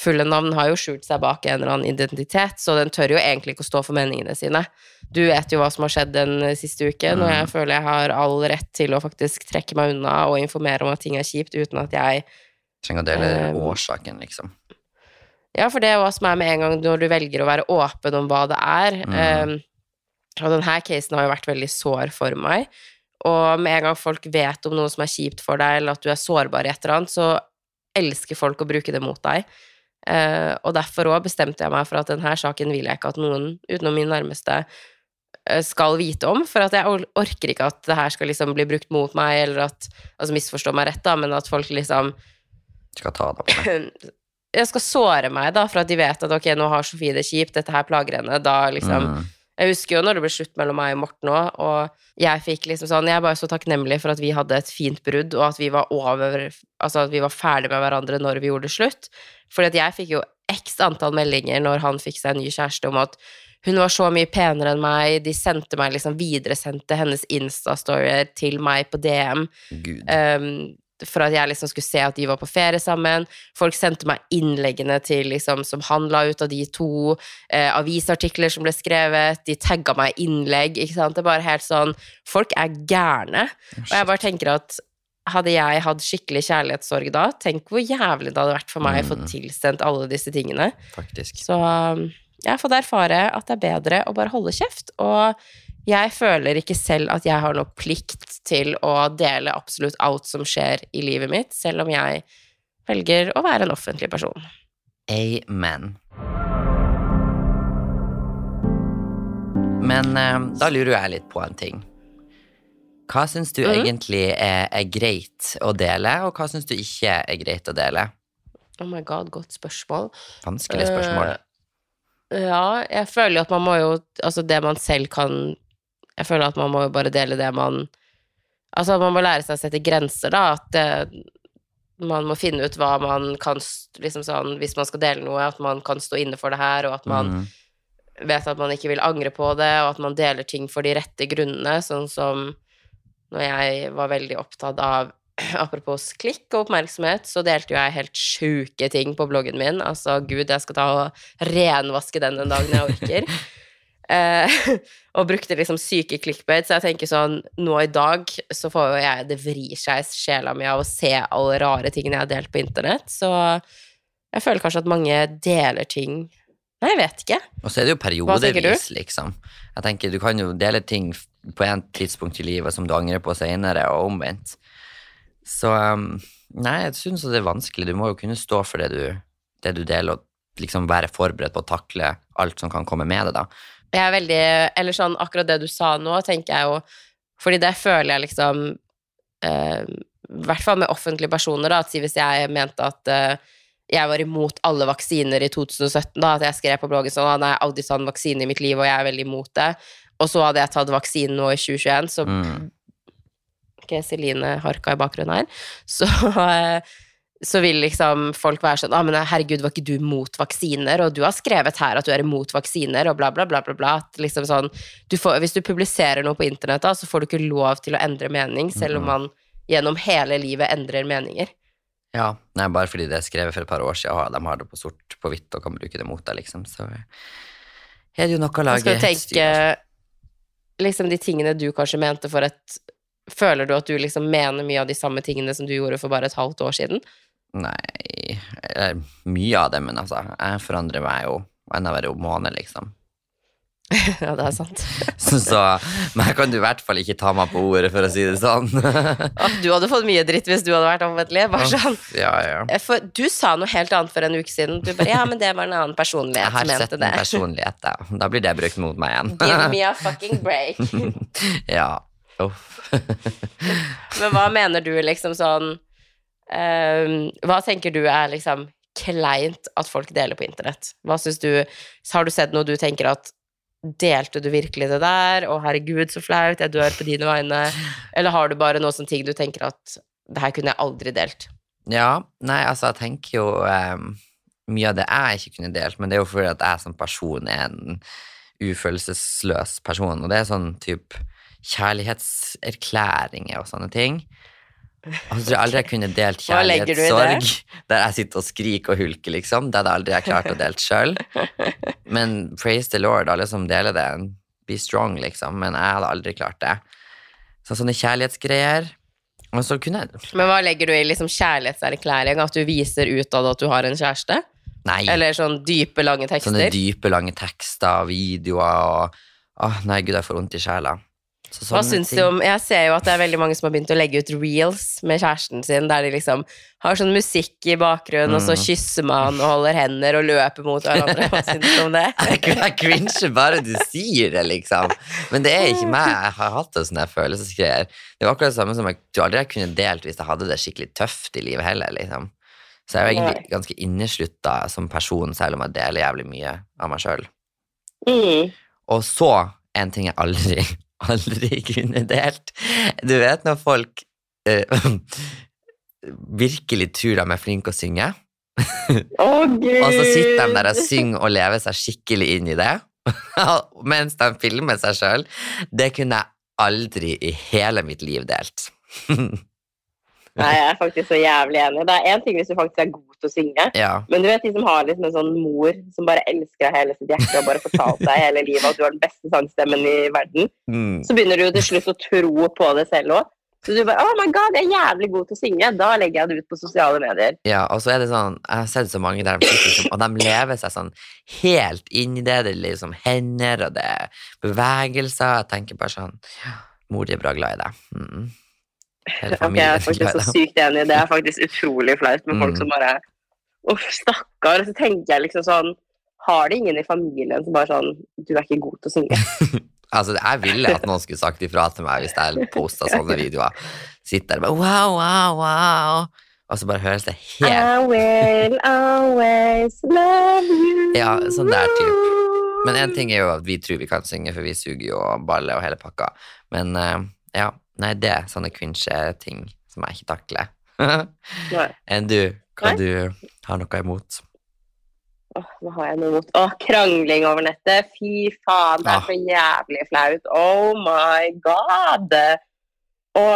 fulle navn. Har jo skjult seg bak en eller annen identitet, så den tør jo egentlig ikke å stå for meningene sine. Du vet jo hva som har skjedd den siste uken, og jeg føler jeg har all rett til å faktisk trekke meg unna og informere om at ting er kjipt, uten at jeg Trenger å dele Eh, årsaken, liksom. Ja, for det er hva som er med en gang når du velger å være åpen om hva det er. Mm. Um, og denne casen har jo vært veldig sår for meg. Og med en gang folk vet om noe som er kjipt for deg, eller at du er sårbar i et eller annet, så elsker folk å bruke det mot deg. Eh, og derfor òg bestemte jeg meg for at denne saken vil jeg ikke at noen utenom min nærmeste eh, skal vite om, for at jeg orker ikke at det her skal liksom bli brukt mot meg, eller at Altså misforstå meg rett, da, men at folk liksom Skal ta det på meg. [CLEARS THROAT] jeg skal såre meg, da, for at de vet at ok, nå har Sofie det kjipt, dette her plager henne. Da liksom Mm. Jeg husker jo når det ble slutt mellom meg og Morten òg, og jeg fikk liksom sånn Jeg er bare så takknemlig for at vi hadde et fint brudd, og at vi var over Altså at vi var ferdig med hverandre når vi gjorde det slutt. Fordi at jeg fikk jo x antall meldinger når han fikk seg en ny kjæreste om at hun var så mye penere enn meg, de sendte meg liksom videresendte hennes Insta-storyer til meg på DM. Gud. Um, for at jeg liksom skulle se at de var på ferie sammen. Folk sendte meg innleggene til liksom, som han la ut av de to. Eh, avisartikler som ble skrevet. De tagga meg innlegg. Ikke sant? Det er bare helt sånn Folk er gærne. Og jeg bare tenker at hadde jeg hatt skikkelig kjærlighetssorg da, tenk hvor jævlig det hadde vært for meg å få Mm. tilsendt alle disse tingene. Faktisk. Så um, jeg har fått erfare at det er bedre å bare holde kjeft. Og jeg føler ikke selv at jeg har noe plikt til å dele absolutt alt som skjer i livet mitt, selv om jeg velger å være en offentlig person. Amen. Men eh, da lurer jeg litt på en ting. Hva syns du Mhm. egentlig er, er greit å dele, og hva syns du ikke er greit å dele? Oh my god, godt spørsmål. Vanskelig spørsmål. Uh, ja, jeg føler jo at man må jo Altså, det man selv kan Jeg føler at man må jo bare dele det man Altså, man må lære seg å sette grenser, da. At det, man må finne ut hva man kan Liksom sånn Hvis man skal dele noe, at man kan stå inne for det her, og at man mm. vet at man ikke vil angre på det, og at man deler ting for de rette grunnene, sånn som når jeg var veldig opptatt av [CLEARS THROAT] Apropos klikk og oppmerksomhet, så delte jo jeg helt sjuke ting på bloggen min. Altså, gud, jeg skal ta og renvaske den en dag når jeg orker. [LAUGHS] Eh, [LAUGHS] og brukte liksom syke clickbait, så jeg tenker sånn Nå i dag så får jo jeg Det vrir seg i sjela mi av å se alle rare tingene jeg har delt på internett, så jeg føler kanskje at mange deler ting Nei, jeg vet ikke. Og så er det jo periodevis, liksom. Jeg tenker Du kan jo dele ting på en tidspunkt i livet som du angrer på senere, og omvendt. Så um, Nei, jeg syns det er vanskelig. Du må jo kunne stå for det du, det du deler, og liksom være forberedt på å takle alt som kan komme med det, da. Jeg er veldig Eller sånn, akkurat det du sa nå, tenker jeg jo Fordi det føler jeg liksom eh, I hvert fall med offentlige personer, da. At si hvis jeg mente at eh, jeg var imot alle vaksiner i 2017, da, at jeg skrev på bloggen sånn at jeg har aldri tatt en vaksine i mitt liv, og jeg er veldig imot det, og så hadde jeg tatt vaksinen nå i 2021, så Mm. Ok, Celine harka i bakgrunnen her. Så, [LAUGHS] eh, så vil liksom folk være sånn ah, men herregud, var ikke du mot vaksiner? Og du har skrevet her at du er imot vaksiner, og bla, bla, bla, bla, bla. Liksom sånn, du får, hvis du publiserer noe på internett, da, så får du ikke lov til å endre mening, selv om man gjennom hele livet endrer meninger. Ja, nei, bare fordi det er skrevet for et par år siden, og de har det på sort på hvitt og kan bruke det mot deg, liksom, så er det jo noe å lage skal et styr tenke liksom de tingene du kanskje mente for et Føler du at du liksom mener mye av de samme tingene som du gjorde for bare et halvt år siden? Nei, mye av det, men altså, jeg forandrer meg jo annenhver måned, liksom. [LAUGHS] ja, det er sant. [LAUGHS] Så, så meg kan du i hvert fall ikke ta meg på ordet, for å si det sånn. [LAUGHS] Du hadde fått mye dritt hvis du hadde vært offentlig. Bare sånn. Ja, ja. Eh, For du sa noe helt annet for en uke siden. Du bare 'ja, men det var en annen personlighet Jeg har sett en personlighet, ja. Da blir det brukt mot meg igjen. Give me a fucking break. ja. Uff. Men hva mener du liksom sånn ehm, Hva tenker du er liksom kleint at folk deler på internett? Hva syns du Har du sett noe du tenker at Delte du virkelig det der? Å, herregud, så flaut, jeg dør på dine vegne. Eller har du bare noe sånn ting du tenker at det her kunne jeg aldri delt? Ja, nei, altså, jeg tenker jo um, Mye av det jeg ikke kunne delt, men det er jo fordi at jeg som person er en ufølelsesløs person, og det er sånn type kjærlighetserklæringer og sånne ting. Og så tror aldri jeg kunne delt kjærlighetssorg, der jeg sitter og skriker og hulker, liksom. Det hadde aldri jeg klart å delt sjøl. Men praise the lord, alle som deler det, be strong, liksom. Men jeg hadde aldri klart det. Så sånne kjærlighetsgreier. Og så kunne jeg Men hva legger du i liksom kjærlighetserklæring? At du viser utad at du har en kjæreste? Nei. Eller sånn dype, lange tekster? Sånne dype, lange tekster, videoer og Åh, nei, gud, jeg får vondt i sjela. Så Hva syns du om Jeg ser jo at det er veldig mange som har begynt å legge ut reels med kjæresten sin, der de liksom har sånn musikk i bakgrunnen, og så Mm. kysser man og holder hender og løper mot hverandre. Hva syns du om det? [LAUGHS] Jeg, cringer bare du sier det, liksom. Men det er ikke meg. Jeg har hatt det sånne følelsesgreier. Det var akkurat det samme som jeg du aldri kunne delt hvis jeg hadde det skikkelig tøft i livet heller, liksom. Så jeg er jo egentlig ganske inneslutta som person, selv om jeg deler jævlig mye av meg sjøl. Mm. Og så en ting jeg aldri, aldri [LAUGHS] kunne delt. Du vet når folk eh, [CLEARS THROAT] virkelig tror de er flinke å synge, oh, og så sitter de der og synger og lever seg skikkelig inn i det, [LAUGHS] mens de filmer seg sjøl. Det kunne jeg aldri i hele mitt liv delt. [LAUGHS] Nei, jeg er faktisk så jævlig enig. Det er én ting hvis du faktisk er god til å synge, ja. men du vet de som har liksom en sånn mor som bare elsker deg hele sitt hjerte og bare fortalt deg hele livet at du har den beste sangstemmen i verden, Mm. så begynner du til slutt å tro på det selv òg. Så du bare 'Oh my god, jeg er jævlig god til å synge'. Da legger jeg det ut på sosiale medier. Ja, og så er det sånn Jeg har sett så mange der de liksom, og de lever seg sånn helt inn i det. Det er liksom hender, og det er bevegelser. Jeg tenker bare sånn Mor di er bra glad i deg. Mm. Hele Ok, jeg er faktisk så [LAUGHS] sykt enig. Det er faktisk utrolig flaut med folk Mm. som bare Uff, stakkar. Så tenker jeg liksom sånn Har de ingen i familien som bare sånn Du er ikke god til å synge. [LAUGHS] Altså, jeg ville at noen skulle sagt ifra til meg hvis jeg posta sånne videoer. Sitter der bare wow, wow, wow. Og så bare høres det helt I will always love you. Ja, sånn der typ. Men én ting er jo at vi tror vi kan synge, for vi suger jo balle og hele pakka. Men eh, ja, nei, det er sånne cringe-ting som jeg ikke takler. Enn [LAUGHS] du, hva Nei. du har noe imot? Åh, hva har jeg noe imot? Åh, krangling over nettet. Fy faen, det er så jævlig flaut. Oh my god! Og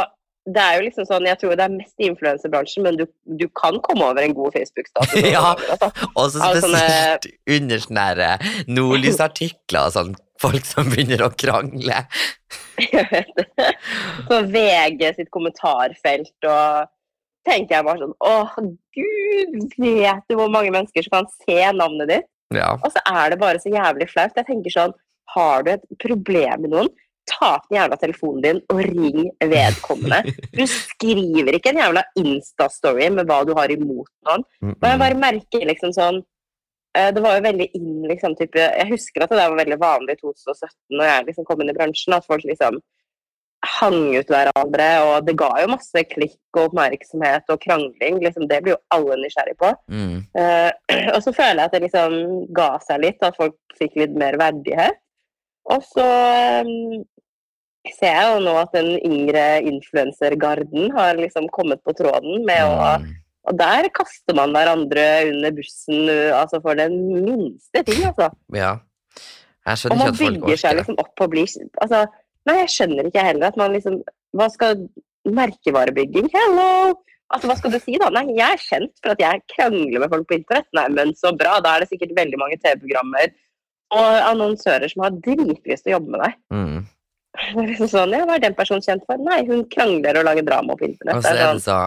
det er jo liksom sånn, jeg tror det er mest i influenserbransjen, men du, du kan komme over en god Facebook-status. [LAUGHS] Ja. altså. Og så Altså, spesielt under sånne her, eh, nordlysartikler og sånn, folk som begynner å krangle. Jeg vet det. Så VG sitt kommentarfelt og tenker jeg bare sånn Åh, gud, vet du hvor mange mennesker som kan se navnet ditt? Ja. Og så er det bare så jævlig flaut. Jeg tenker sånn, har du et problem med noen, ta opp den jævla telefonen din og ring vedkommende. Du skriver ikke en jævla Insta-story med hva du har imot noen. Og jeg bare merker liksom sånn Det var jo veldig inn, liksom, type, Jeg husker at det der var veldig vanlig i 2017 når jeg liksom kom inn i bransjen, at folk liksom hang ut hverandre, og det ga jo masse klikk og oppmerksomhet og krangling. liksom Det blir jo alle nysgjerrig på. Mm. Uh, [CLEARS THROAT] og så føler jeg at det liksom ga seg litt, at folk fikk litt mer verdighet. Og så um, ser jeg jo nå at den yngre influensergarden har liksom kommet på tråden med å Mm. Og der kaster man hverandre under bussen uh, altså for den minste ting, altså. Ja. Jeg Og skjønner man ikke at folk bygger seg liksom opp og blir altså, Nei, jeg skjønner ikke heller at man liksom Hva skal Merkevarebygging? Hello! Altså, hva skal du si, da? Nei, jeg er kjent for at jeg krangler med folk på internett. Nei, men så bra. Da er det sikkert veldig mange TV-programmer og annonsører som har dritlyst til å jobbe med deg. Mm. [LAUGHS] Liksom sånn, ja, Hva er den personen kjent for? Nei, hun krangler og lager drama på internett. Og så er det sånn, så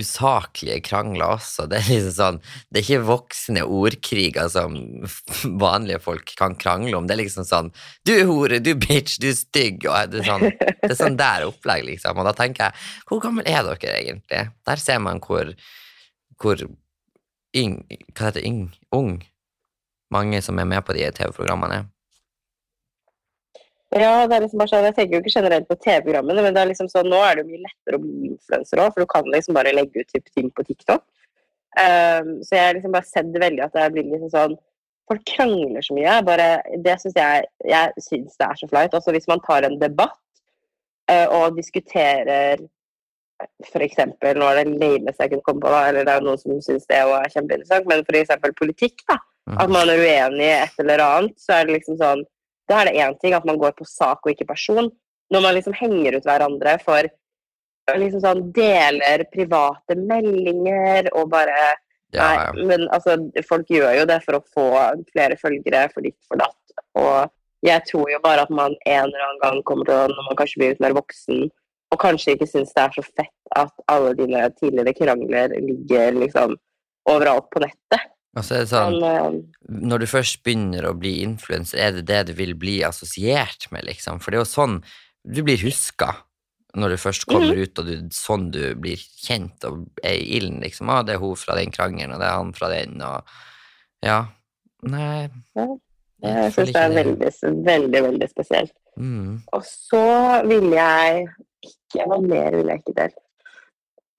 usaklige krangler også. Det er liksom sånn Det er ikke voksne ordkriger som vanlige folk kan krangle om. Det er liksom sånn Du er hore, du er bitch, du er stygg. Og det er sånn, det er sånn der opplegg, liksom. Og da tenker jeg Hvor gammel er dere egentlig? Der ser man hvor hvor yng, Hva heter det? Yng, ung mange som er med på de TV-programmene. Ja, det er liksom bare sånn, Jeg tenker jo ikke generelt på TV-programmene, men det er liksom sånn, nå er det jo mye lettere å bli influenser òg, for du kan liksom bare legge ut typ ting på TikTok. Um, så jeg har liksom bare sett veldig at det blir liksom sånn Folk krangler så mye. Bare, det syns jeg Jeg synes det er så flaut. Også hvis man tar en debatt uh, og diskuterer eksempel, nå er det lameste jeg kunne komme på, da, eller det er noen som syns det er kjempeinteressant, men eksempel politikk, da. At man er uenig i et eller annet, så er det liksom sånn Da er det én ting at man går på sak og ikke person. Når man liksom henger ut hverandre for liksom sånn deler private meldinger og bare Ja, ja. Nei, men altså, folk gjør jo det for å få flere følgere for ditt for datt. Og jeg tror jo bare at man en eller annen gang kommer til å, når man kanskje blir litt mer voksen, og kanskje ikke syns det er så fett at alle dine tidligere krangler ligger liksom overalt på nettet. Og så er det sånn Men, eh, når du først begynner å bli influenser, er det det du vil bli assosiert med, liksom? For det er jo sånn du blir huska når du først kommer ut, og du, sånn du blir kjent og er i ilden, liksom. Å, det er hun fra den krangelen, og det er han fra den, og Ja. Nei jeg føler syns det er veldig, veldig, veldig spesielt. Mm. Og så ville jeg ikke Hva mer ville jeg ikke delt?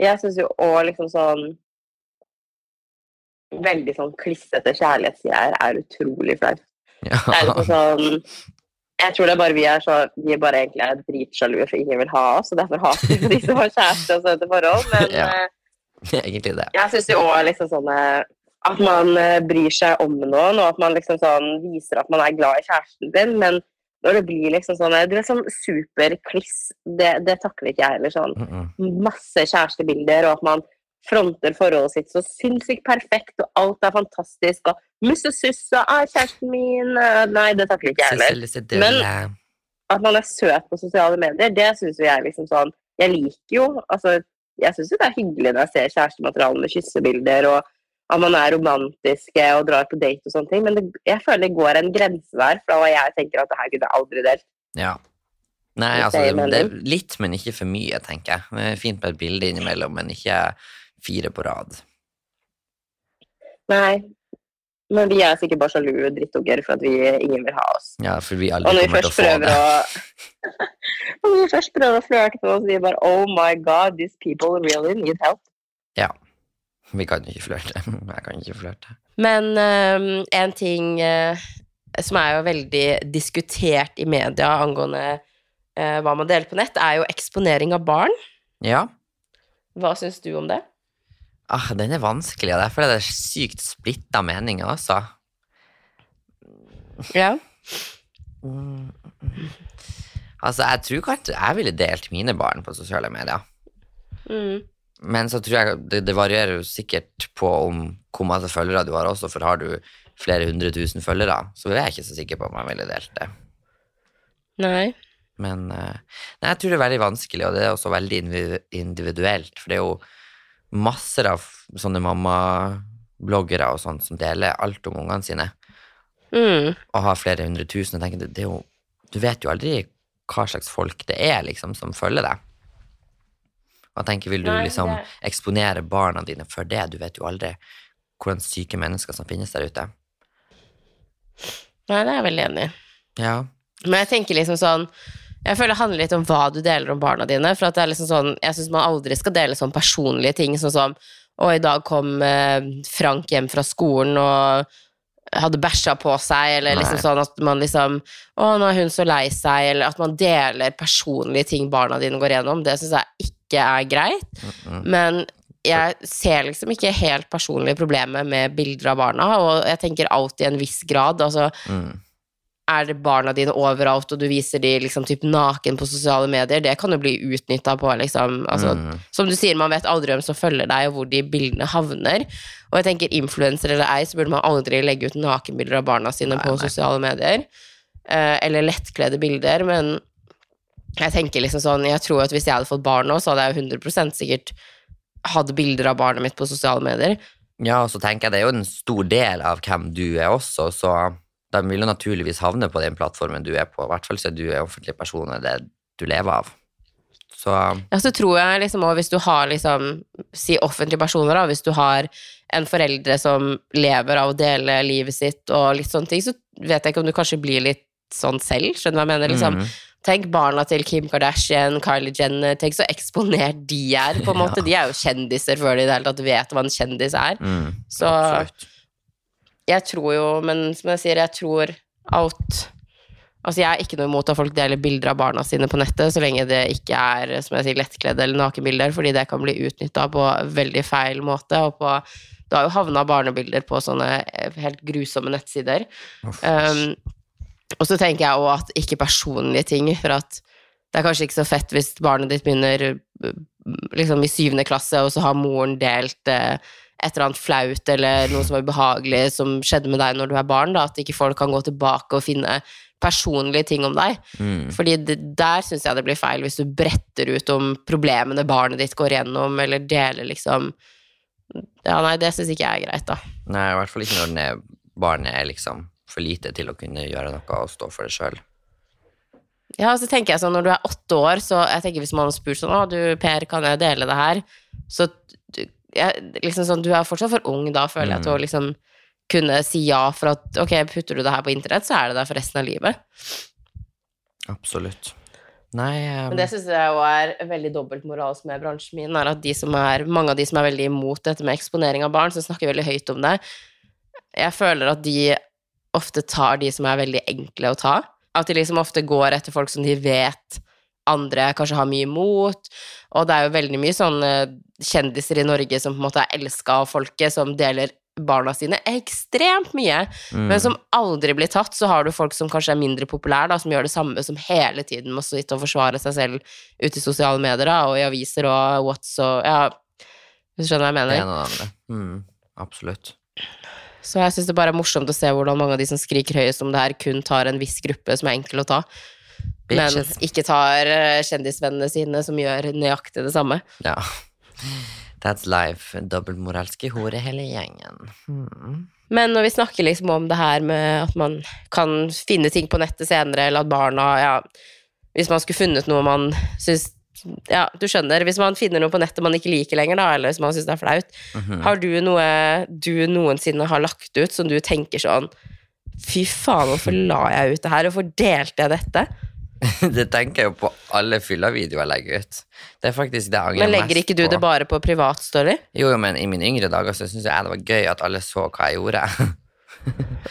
Jeg syns jo òg liksom sånn Veldig sånn klissete kjærlighetsgreier er utrolig flaut. Ja. Det er liksom sånn Jeg tror det er bare vi er så Vi er bare egentlig er dritsjalue for ingen vil ha oss, og derfor hater vi de som har kjæreste og sånne forhold. Men Ja. eh, [LAUGHS] Egentlig det. jeg syns jo òg liksom sånne At man eh, bryr seg om noen, og at man liksom sånn viser at man er glad i kjæresten din, men når det blir liksom sånn Du er sånn superkliss, det, det takler ikke jeg heller. Sånn masse kjærestebilder, og at man fronter forholdet sitt så sinnssykt perfekt, og alt er fantastisk, og mussesuss og er 'kjæresten min' Nei, det takler ikke jeg heller. Men At man er søt på sosiale medier, det syns jo jeg liksom sånn Jeg liker jo Altså, jeg syns jo det er hyggelig når jeg ser kjærestemateriale med kyssebilder, og at man er romantiske og drar på date og sånne ting, men det, jeg føler det går en grense der fra hva jeg tenker at det her kunne jeg aldri delt. Ja. Nei, altså, det, det er litt, men ikke for mye, tenker jeg. Det er fint med et bilde innimellom, men ikke fire på rad. Nei. Men vi er sikkert bare sjalu drittunger for at vi, ingen vil ha oss. Ja, for vi aldri kommer til å få det. å [LAUGHS] Og når vi først prøver å flørte med oss, sier vi bare Oh my god, these people really need help. Ja. Vi kan ikke flørte. [LAUGHS] Jeg kan ikke flørte. Men um, en ting uh, som er jo veldig diskutert i media angående uh, hva man deler på nett, er jo eksponering av barn. Ja. Hva syns du om det? Ah, den er vanskelig, og derfor er det sykt splitta meninger, altså. Ja. Mm. Altså, jeg tror kanskje jeg ville delt mine barn på sosiale medier. Mm. Men så tror jeg det, det varierer jo sikkert på om hvor mange følgere du har også, for har du flere hundre tusen følgere, så er jeg ikke så sikker på om jeg ville delt det. Nei. Men eh, nei, jeg tror det er veldig vanskelig, og det er også veldig individuelt, for det er jo masser av sånne mammabloggere og sånn som deler alt om ungene sine, Mm. og har flere hundre tusen, og tenker det, det jo Du vet jo aldri hva slags folk det er, liksom, som følger deg. Og jeg tenker, vil du liksom eksponere barna dine for det? Du vet jo aldri hvordan syke mennesker som finnes der ute. Nei, det er jeg veldig enig i. Ja. Men jeg tenker liksom sånn Jeg føler det handler litt om hva du deler om barna dine. For at det er liksom sånn Jeg syns man aldri skal dele sånn personlige ting, sånn som Å, i dag kom eh, Frank hjem fra skolen og hadde bæsja på seg, eller liksom sånn at man liksom Å, nå er hun så lei seg, eller at man deler personlige ting barna dine går gjennom. Det syns jeg ikke er greit. Men jeg ser liksom ikke helt personlige problemer med bilder av barna, og jeg tenker alltid i en viss grad. Altså, Mm. Er det barna dine overalt, og du viser de liksom typ naken på sosiale medier, det kan jo bli utnytta på liksom altså, Mm. Som du sier, man vet aldri hvem som følger deg, og hvor de bildene havner. Og jeg tenker influenser eller ei, så burde man aldri legge ut nakenbilder av barna sine Nei, på nei. sosiale medier. Eh, eller lettkledde bilder, men jeg tenker liksom sånn Jeg tror at hvis jeg hadde fått barn nå, så hadde jeg jo 100% sikkert hatt bilder av barnet mitt på sosiale medier. Ja, og så tenker jeg det er jo en stor del av hvem du er også, så de vil jo naturligvis havne på den plattformen du er på, i hvert fall er du er offentlig person, og det du lever av. Så Ja, så tror jeg liksom også hvis du har liksom Si offentlige personer, da. Hvis du har en foreldre som lever av å dele livet sitt og litt sånne ting, så vet jeg ikke om du kanskje blir litt sånn selv. Skjønner du hva jeg mener? Liksom, mm, Tenk barna til Kim Kardashian, Kylie Jenner. Tenk så eksponert de er, på en [LAUGHS] måte. De er jo kjendiser før de i det hele tatt vet hva en kjendis er. mm, Så- absolutt. Jeg tror jo, men som jeg sier, jeg tror alt Altså, jeg er ikke noe imot at folk deler bilder av barna sine på nettet, så lenge det ikke er som jeg sier, lettkledde eller nakenbilder, fordi det kan bli utnytta på veldig feil måte. Og på Det har jo havna barnebilder på sånne eh, helt grusomme nettsider. Um, og så tenker jeg òg at ikke personlige ting, for at det er kanskje ikke så fett hvis barnet ditt begynner liksom i syvende klasse, og så har moren delt eh, et eller annet flaut eller noe som var ubehagelig som skjedde med deg når du er barn, da, at ikke folk kan gå tilbake og finne personlige ting om deg. Mm. Fordi det, der syns jeg det blir feil, hvis du bretter ut om problemene barnet ditt går gjennom, eller deler liksom Ja, nei, det syns ikke jeg er greit, da. Nei, i hvert fall ikke når er, barnet er liksom for lite til å kunne gjøre noe og stå for det sjøl. Ja, så tenker jeg sånn, når du er åtte år, så jeg tenker hvis man har spurt sånn, å du Per, kan jeg dele det her? Så jeg, liksom sånn, du er fortsatt for ung da, føler jeg, til å liksom kunne si ja for at ok, putter du det her på internett, så er det der for resten av livet. Absolutt. Nei um, Men det syns jeg jo er veldig dobbeltmoralsk med bransjen min, er at de som er, mange av de som er veldig imot dette med eksponering av barn, som snakker veldig høyt om det, jeg føler at de ofte tar de som er veldig enkle å ta. At de liksom ofte går etter folk som de vet andre kanskje har mye imot. Og det er jo veldig mye sånne kjendiser i Norge som på en måte er elska av folket, som deler barna sine ekstremt mye, mm, men som aldri blir tatt. Så har du folk som kanskje er mindre populære, da, som gjør det samme, som hele tiden må sitte og forsvare seg selv ute i sosiale medier da, og i aviser og what's og Ja, du skjønner hva jeg mener? En og andre. Mm, absolutt. Så jeg syns det bare er morsomt å se hvordan mange av de som skriker høyest om det her, kun tar en viss gruppe som er enkel å ta, men ikke tar eh, kjendisvennene sine, som gjør nøyaktig det samme. Ja. That's life. Dobbeltmoralske hore hele gjengen. Hmm. Men når vi snakker liksom om det her med at man kan finne ting på nettet senere, eller at barna ja, Hvis man skulle funnet noe man syns Ja, du skjønner. Hvis man finner noe på nettet man ikke liker lenger, da, eller som man syns er flaut, Mhm. har du noe du noensinne har lagt ut som du tenker sånn Fy faen, hvorfor la jeg ut det her? Hvorfor delte jeg dette? [LAUGHS] Det tenker jeg jo på alle fylla-videoer jeg legger ut. Det er faktisk det jeg angrer Men legger ikke du på. det bare på privatstory? Jo, jo, men i mine yngre dager så syntes jeg det var gøy at alle så hva jeg gjorde. [LAUGHS]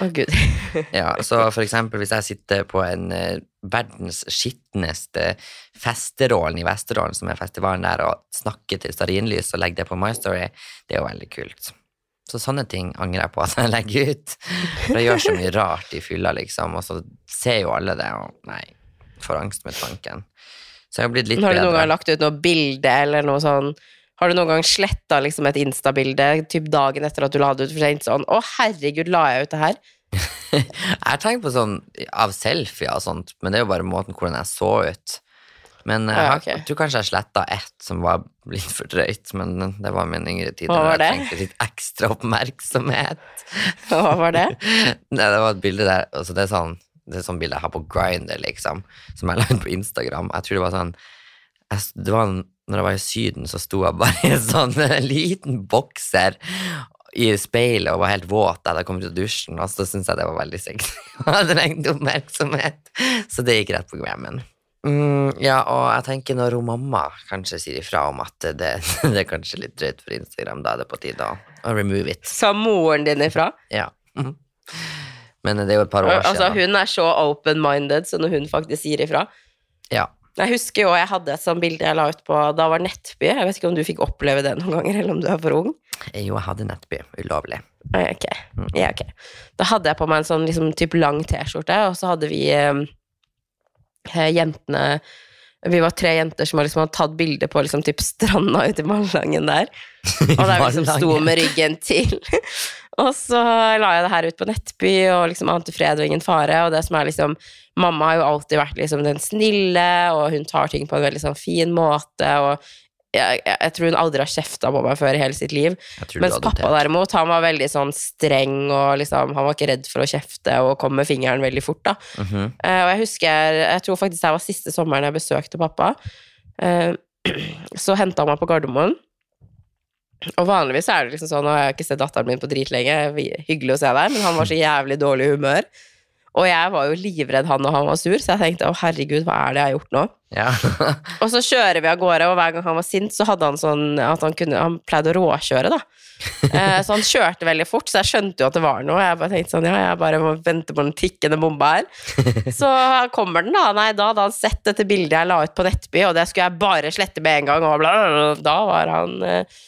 Å, gud. [LAUGHS] ja, så for eksempel hvis jeg sitter på en uh, verdens skitneste festerålen i Vesterålen, som er festivalen der, og snakker til stearinlys og legger det på My Story, det er jo veldig kult. Så sånne ting angrer jeg på at jeg legger ut. For jeg gjør så mye rart i fylla, liksom, og så ser jo alle det, og nei, får angst med tanken. Så jeg har blitt litt Har du noen bedre. gang lagt ut noe bilde eller noe sånn Har du noen gang sletta liksom et Insta-bilde typ dagen etter at du la det ut for sent? Sånn 'Å, herregud, la jeg ut det her?' [LAUGHS] Jeg har tenkt på sånn av selfier og sånt, men det er jo bare måten hvordan jeg så ut. Men jeg, Ja, har, ok. jeg tror kanskje jeg sletta ett som var litt for drøyt, men det var min yngre tid. Hva var var jeg det? trengte litt ekstra oppmerksomhet. [LAUGHS] Hva var det? [LAUGHS] Nei, det var et bilde der, altså det er sånn det er sånn bilde jeg har på Grindr, liksom, som jeg [LAUGHS] la ut på Instagram. Jeg tror det var sånn jeg, det var, Når jeg var i Syden, så sto jeg bare i en [LAUGHS] sånn liten bokser i speilet og var helt våt da jeg kom ut av dusjen, og så syntes jeg det var veldig sexy. [LAUGHS] Og hadde trengte oppmerksomhet, så det gikk rett på grammen. Mm, ja, og jeg tenker når hun mamma kanskje sier ifra om at det, det er kanskje litt drøyt for Instagram, da er det på tide å, remove it. Sa moren din ifra? Ja. Mhm. Men det er jo et par år Altså, siden. hun er så open-minded, så når hun faktisk sier ifra Ja. Jeg husker jo jeg hadde et sånt bilde jeg la ut på Da var Nettby. Jeg vet ikke om du fikk oppleve det noen ganger, eller om du er for ung. Jo, jeg hadde Nettby. Ulovlig. Ok. Ja, ok. Da hadde jeg på meg en sånn liksom, type lang T-skjorte, og så hadde vi eh, eh, jentene Vi var tre jenter som liksom hadde tatt bilde på liksom, typ stranda ute i Malangen der. [LAUGHS] Og der vi liksom sto med ryggen til. Og så la jeg det her ut på Nettby, og liksom ante fred og ingen fare. Og det som er liksom Mamma har jo alltid vært liksom den snille, og hun tar ting på en veldig sånn fin måte. og jeg, jeg, jeg tror hun aldri har kjefta på meg før i hele sitt liv. Mens pappa derimot, han var veldig sånn streng, og liksom, han var ikke redd for å kjefte og kom med fingeren veldig fort, da. Mm -hmm. uh, og jeg husker, jeg tror faktisk det var siste sommeren jeg besøkte pappa. Uh, [CLEARS THROAT] så henta han meg på Gardermoen. Og vanligvis er det liksom sånn, og jeg har ikke sett datteren min på dritlenge, vi- hyggelig å se deg, men han var så jævlig dårlig i humør. Og jeg var jo livredd han og han var sur, så jeg tenkte å herregud, hva er det jeg har gjort nå? Ja. [LAUGHS] Og så kjører vi av gårde, og hver gang han var sint, så hadde han sånn at han kunne Han pleide å råkjøre, da. [LAUGHS] Eh, så han kjørte veldig fort, så jeg skjønte jo at det var noe. Jeg bare tenkte sånn, ja, jeg bare må vente på den tikkende bomba her. [LAUGHS] Så kommer den, da. Nei, da hadde han sett dette bildet jeg la ut på Nettby, og det skulle jeg bare slette med en gang, og bla, bla, bla. Da var han eh,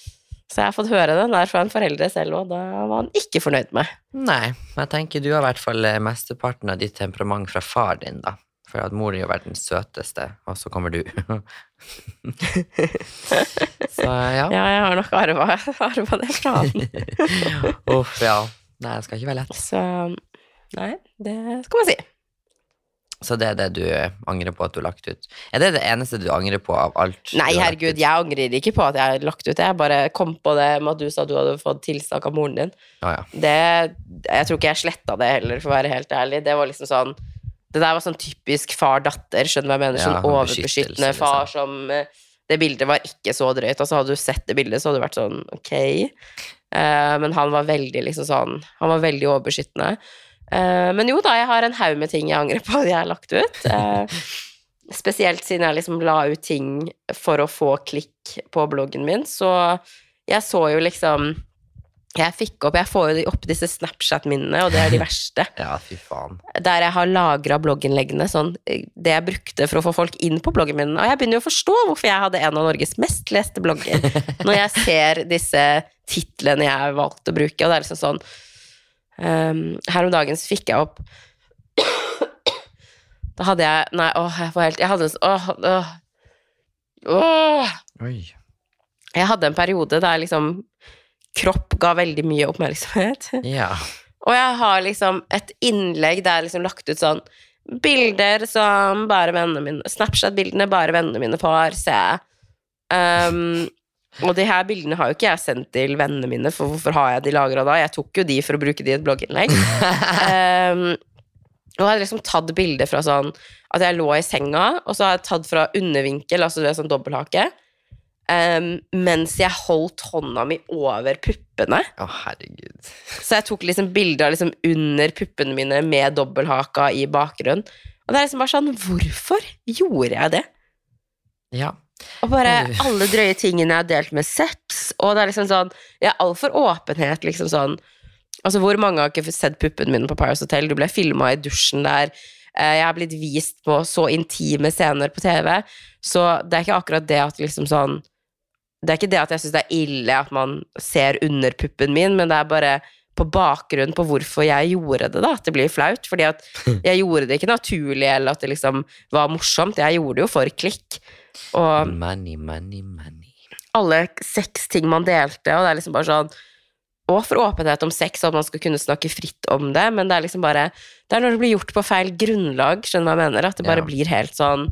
Så jeg har fått høre den der fra en foreldre selv, og da var han ikke fornøyd med. Nei, men jeg tenker du har i hvert fall eh, mesteparten av ditt temperament fra far din, da. For at mor er vært den søteste, og så kommer du. [LAUGHS] så ja. Ja, jeg har nok arva, arva det fra han. [LAUGHS] Uff, ja. Nei, det skal ikke være lett. Så nei, det skal man si. Så det er det du angrer på at du har lagt ut? Er det det eneste du angrer på av alt? Nei, herregud, jeg angrer ikke på at jeg har lagt ut det. Jeg bare kom på det med at du sa du hadde fått tilsnakk av moren din. Ah, ja. Det, jeg tror ikke jeg sletta det heller, for å være helt ærlig. Det var liksom sånn Det der var sånn typisk far-datter, skjønner du hva jeg mener? Sånn sånn overbeskyttende far som eh, Det bildet var ikke så drøyt. Altså, hadde du sett det bildet, så hadde du vært sånn ok. Uh, men han var veldig liksom sånn Han var veldig overbeskyttende. Eh, men jo da, jeg har en haug med ting jeg angrer på at jeg har lagt ut. Eh, spesielt siden jeg liksom la ut ting for å få klikk på bloggen min, så jeg så jo liksom Jeg fikk opp Jeg får jo opp disse Snapchat-minnene, og det er de verste. [LAUGHS] ja, fy faen. Der jeg har lagra blogginnleggene, sånn eh, det jeg brukte for å få folk inn på bloggen min. Og jeg begynner jo å forstå hvorfor jeg hadde en av Norges mest leste blogger, [LAUGHS] når jeg ser disse titlene jeg valgte å bruke, og det er liksom sånn ehm, Her om dagen så fikk jeg opp Da hadde jeg Nei, åh, jeg får helt Jeg hadde en Åh, åh, åh. Jeg hadde en periode der liksom kropp ga veldig mye oppmerksomhet. Ja. Og jeg har liksom et innlegg der jeg liksom lagt ut sånn Bilder som bare vennene mine Snapchat-bildene bare vennene mine får se. Um, og de her bildene har jo ikke jeg sendt til vennene mine, for hvorfor har jeg de lagra da? Jeg tok jo de for å bruke de i et blogginnlegg. um, [LAUGHS] Og jeg hadde liksom tatt bilder fra sånn at jeg lå i senga, og så har jeg tatt fra undervinkel, altså det er sånn dobbelthake, um, mens jeg holdt hånda mi over puppene. Å, herregud. Så jeg tok liksom bilder liksom under puppene mine med dobbelthaka i bakgrunnen. Og det er liksom bare sånn, hvorfor gjorde jeg det? Ja. Og bare [LAUGHS] alle drøye tingene jeg har delt med sex, og det er liksom sånn Jeg er altfor åpenhet, liksom sånn Altså, hvor mange har ikke sett puppene mine på Paris Hotel? Du ble filma i dusjen der. Eh, Jeg har blitt vist på så intime scener på TV, så det er ikke akkurat det at liksom sånn Det er ikke det at jeg syns det er ille at man ser under puppen min, men det er bare på bakgrunn på hvorfor jeg gjorde det, da, at det blir flaut. Fordi at [LAUGHS] jeg gjorde det ikke naturlig, eller at det liksom var morsomt. Jeg gjorde det jo for klikk. Og Money, money, money. alle seks ting man delte, og det er liksom bare sånn Og for åpenhet om sex, og at man skal kunne snakke fritt om det, men det er liksom bare Det er når det blir gjort på feil grunnlag, skjønner du hva jeg mener? At det bare Ja. blir helt sånn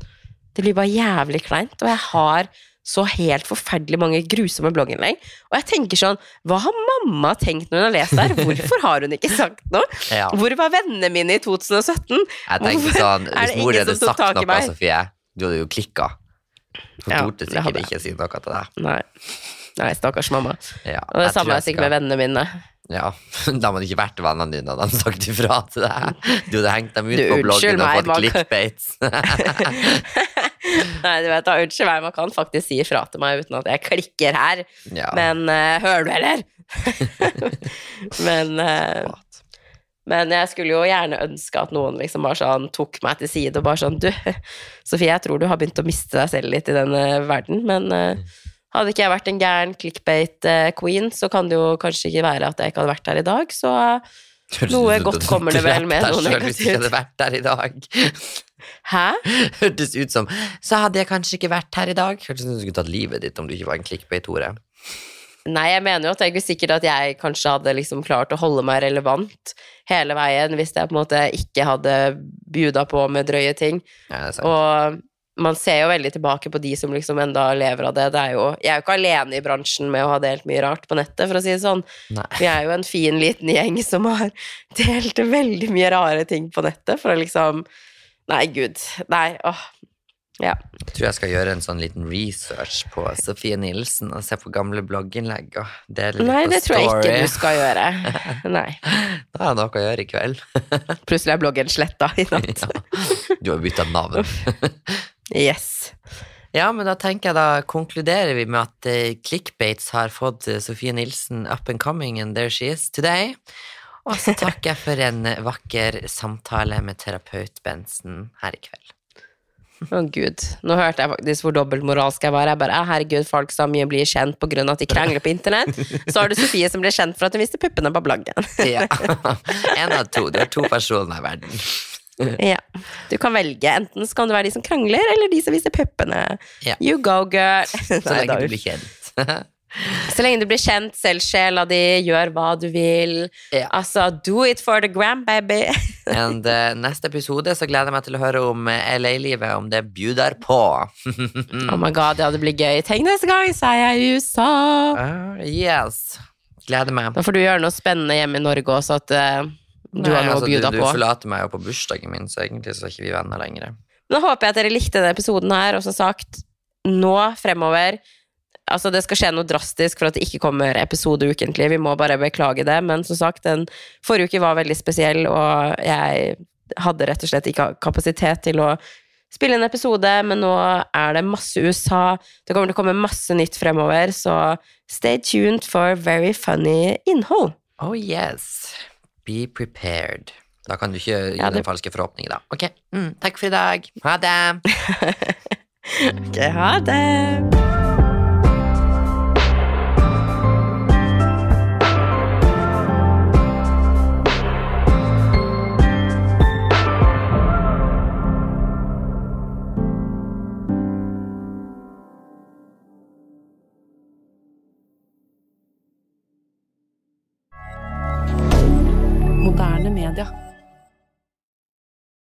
Det blir bare jævlig kleint, og jeg har så helt forferdelig mange grusomme blogginnlegg. Og jeg tenker sånn Hva har mamma tenkt når hun har lest der? Hvorfor har hun ikke sagt noe? [LAUGHS] Ja. Hvor var vennene mine i 2017? Jeg tenker sånn, Hvis mor hadde sagt noe? Sofie, du hadde jo klikka. Hun Ja, torde det sikkert ikke si noe til deg. Nei. Nei, stakkars mamma. Ja, Og det samme er sikkert med vennene mine. Ja, [LAUGHS] Da hadde ikke vært vennene dine, hadde han sagt ifra til deg. Du hadde hengt dem ut Du, på bloggen og fått clickbates. [LAUGHS] Nei, du vet da, unnskyld meg, man kan faktisk si ifra til meg uten at jeg klikker her. Ja. Men uh, hører du, eller? [LAUGHS] men uh, Men jeg skulle jo gjerne ønske at noen liksom bare sånn tok meg til side og bare sånn Du, Sofie, jeg tror du har begynt å miste deg selv litt i denne verden, men uh, hadde ikke jeg vært en gæren clickbait-queen, så kan det jo kanskje ikke være at jeg ikke hadde vært her i dag, så Hørtes noe godt kommer det vel [LAUGHS] med noe negativt. Hvis ikke hadde vært der i dag. [LAUGHS] Hæ? Hørtes ut som Så hadde jeg kanskje ikke vært her i dag. Hørtes ut som du skulle tatt livet ditt om du ikke var en clickbait-hore. Nei, jeg mener jo at det er ikke sikkert at jeg kanskje hadde liksom klart å holde meg relevant hele veien hvis jeg på en måte ikke hadde bjuda på med drøye ting. Ja, det er sant. Og man ser jo veldig tilbake på de som liksom enda lever av det. det er jo, jeg er jo ikke alene i bransjen med å ha delt mye rart på nettet, for å si det sånn. Nei. Vi er jo en fin, liten gjeng som har [LAUGHS] delt veldig mye rare ting på nettet for å liksom Nei, gud. Nei, åh. Ja. Jeg tror jeg skal gjøre en sånn liten research på Sofie Nilsen og se på gamle blogginnlegg og dele litt Nei, det tror jeg ikke du skal gjøre. [LAUGHS] Nei. Da har jeg noe å gjøre i kveld. [LAUGHS] Plutselig er bloggen sletta i natt. Ja. Du har bytta navn. Yes. Ja, men da tenker jeg da konkluderer vi med at eh, Clickbates har fått eh, Sofie Nilsen up and coming, and there she is today. Og så takker jeg for en vakker samtale med terapeut Bensen her i kveld. Å gud, nå hørte jeg faktisk hvor dobbeltmoralsk jeg var. Jeg bare, herregud, folk så mye blir kjent på grunn av at de krangler på internett. Så har du Sofie som ble kjent for at hun viste puppene på bloggen. Ja. En av to. Du har to personer i verden. [LAUGHS] Ja. Du kan velge. Enten så kan du være de som krangler, eller de som viser puppene. Ja. You go, girl. [LAUGHS] Så lenge da, du blir kjent. [LAUGHS] så lenge du blir kjent, selv sjela di, gjør hva du vil. Ja. Altså, do it for the gram, baby. And eh, neste episode så gleder jeg meg til å høre om eh, LA-livet, om det bjuder på. Oh my god, ja, det blir gøy. Tenk neste gang, så er jeg i USA. Uh, yes. Gleder meg. Da får du gjøre noe spennende hjemme i Norge også, at eh, du har noe altså, å bjuda på. du forlater meg jo på bursdagen min, så egentlig så er ikke vi venner lenger. Nå håper jeg at dere likte denne episoden her, og som sagt, nå fremover Altså, det skal skje noe drastisk for at det ikke kommer episode ukentlig. Vi må bare beklage det. Men som sagt, den forrige uke var veldig spesiell, og jeg hadde rett og slett ikke kapasitet til å spille en episode, men nå er det masse USA. Det kommer til å komme masse nytt fremover, så stay tuned for very funny innhold. Oh yes. Be prepared. Da kan du ikke gi Ja, det- den falske forhåpninger, da. Ok, mm, takk for i dag. Ha det. [LAUGHS] Ok, ha det!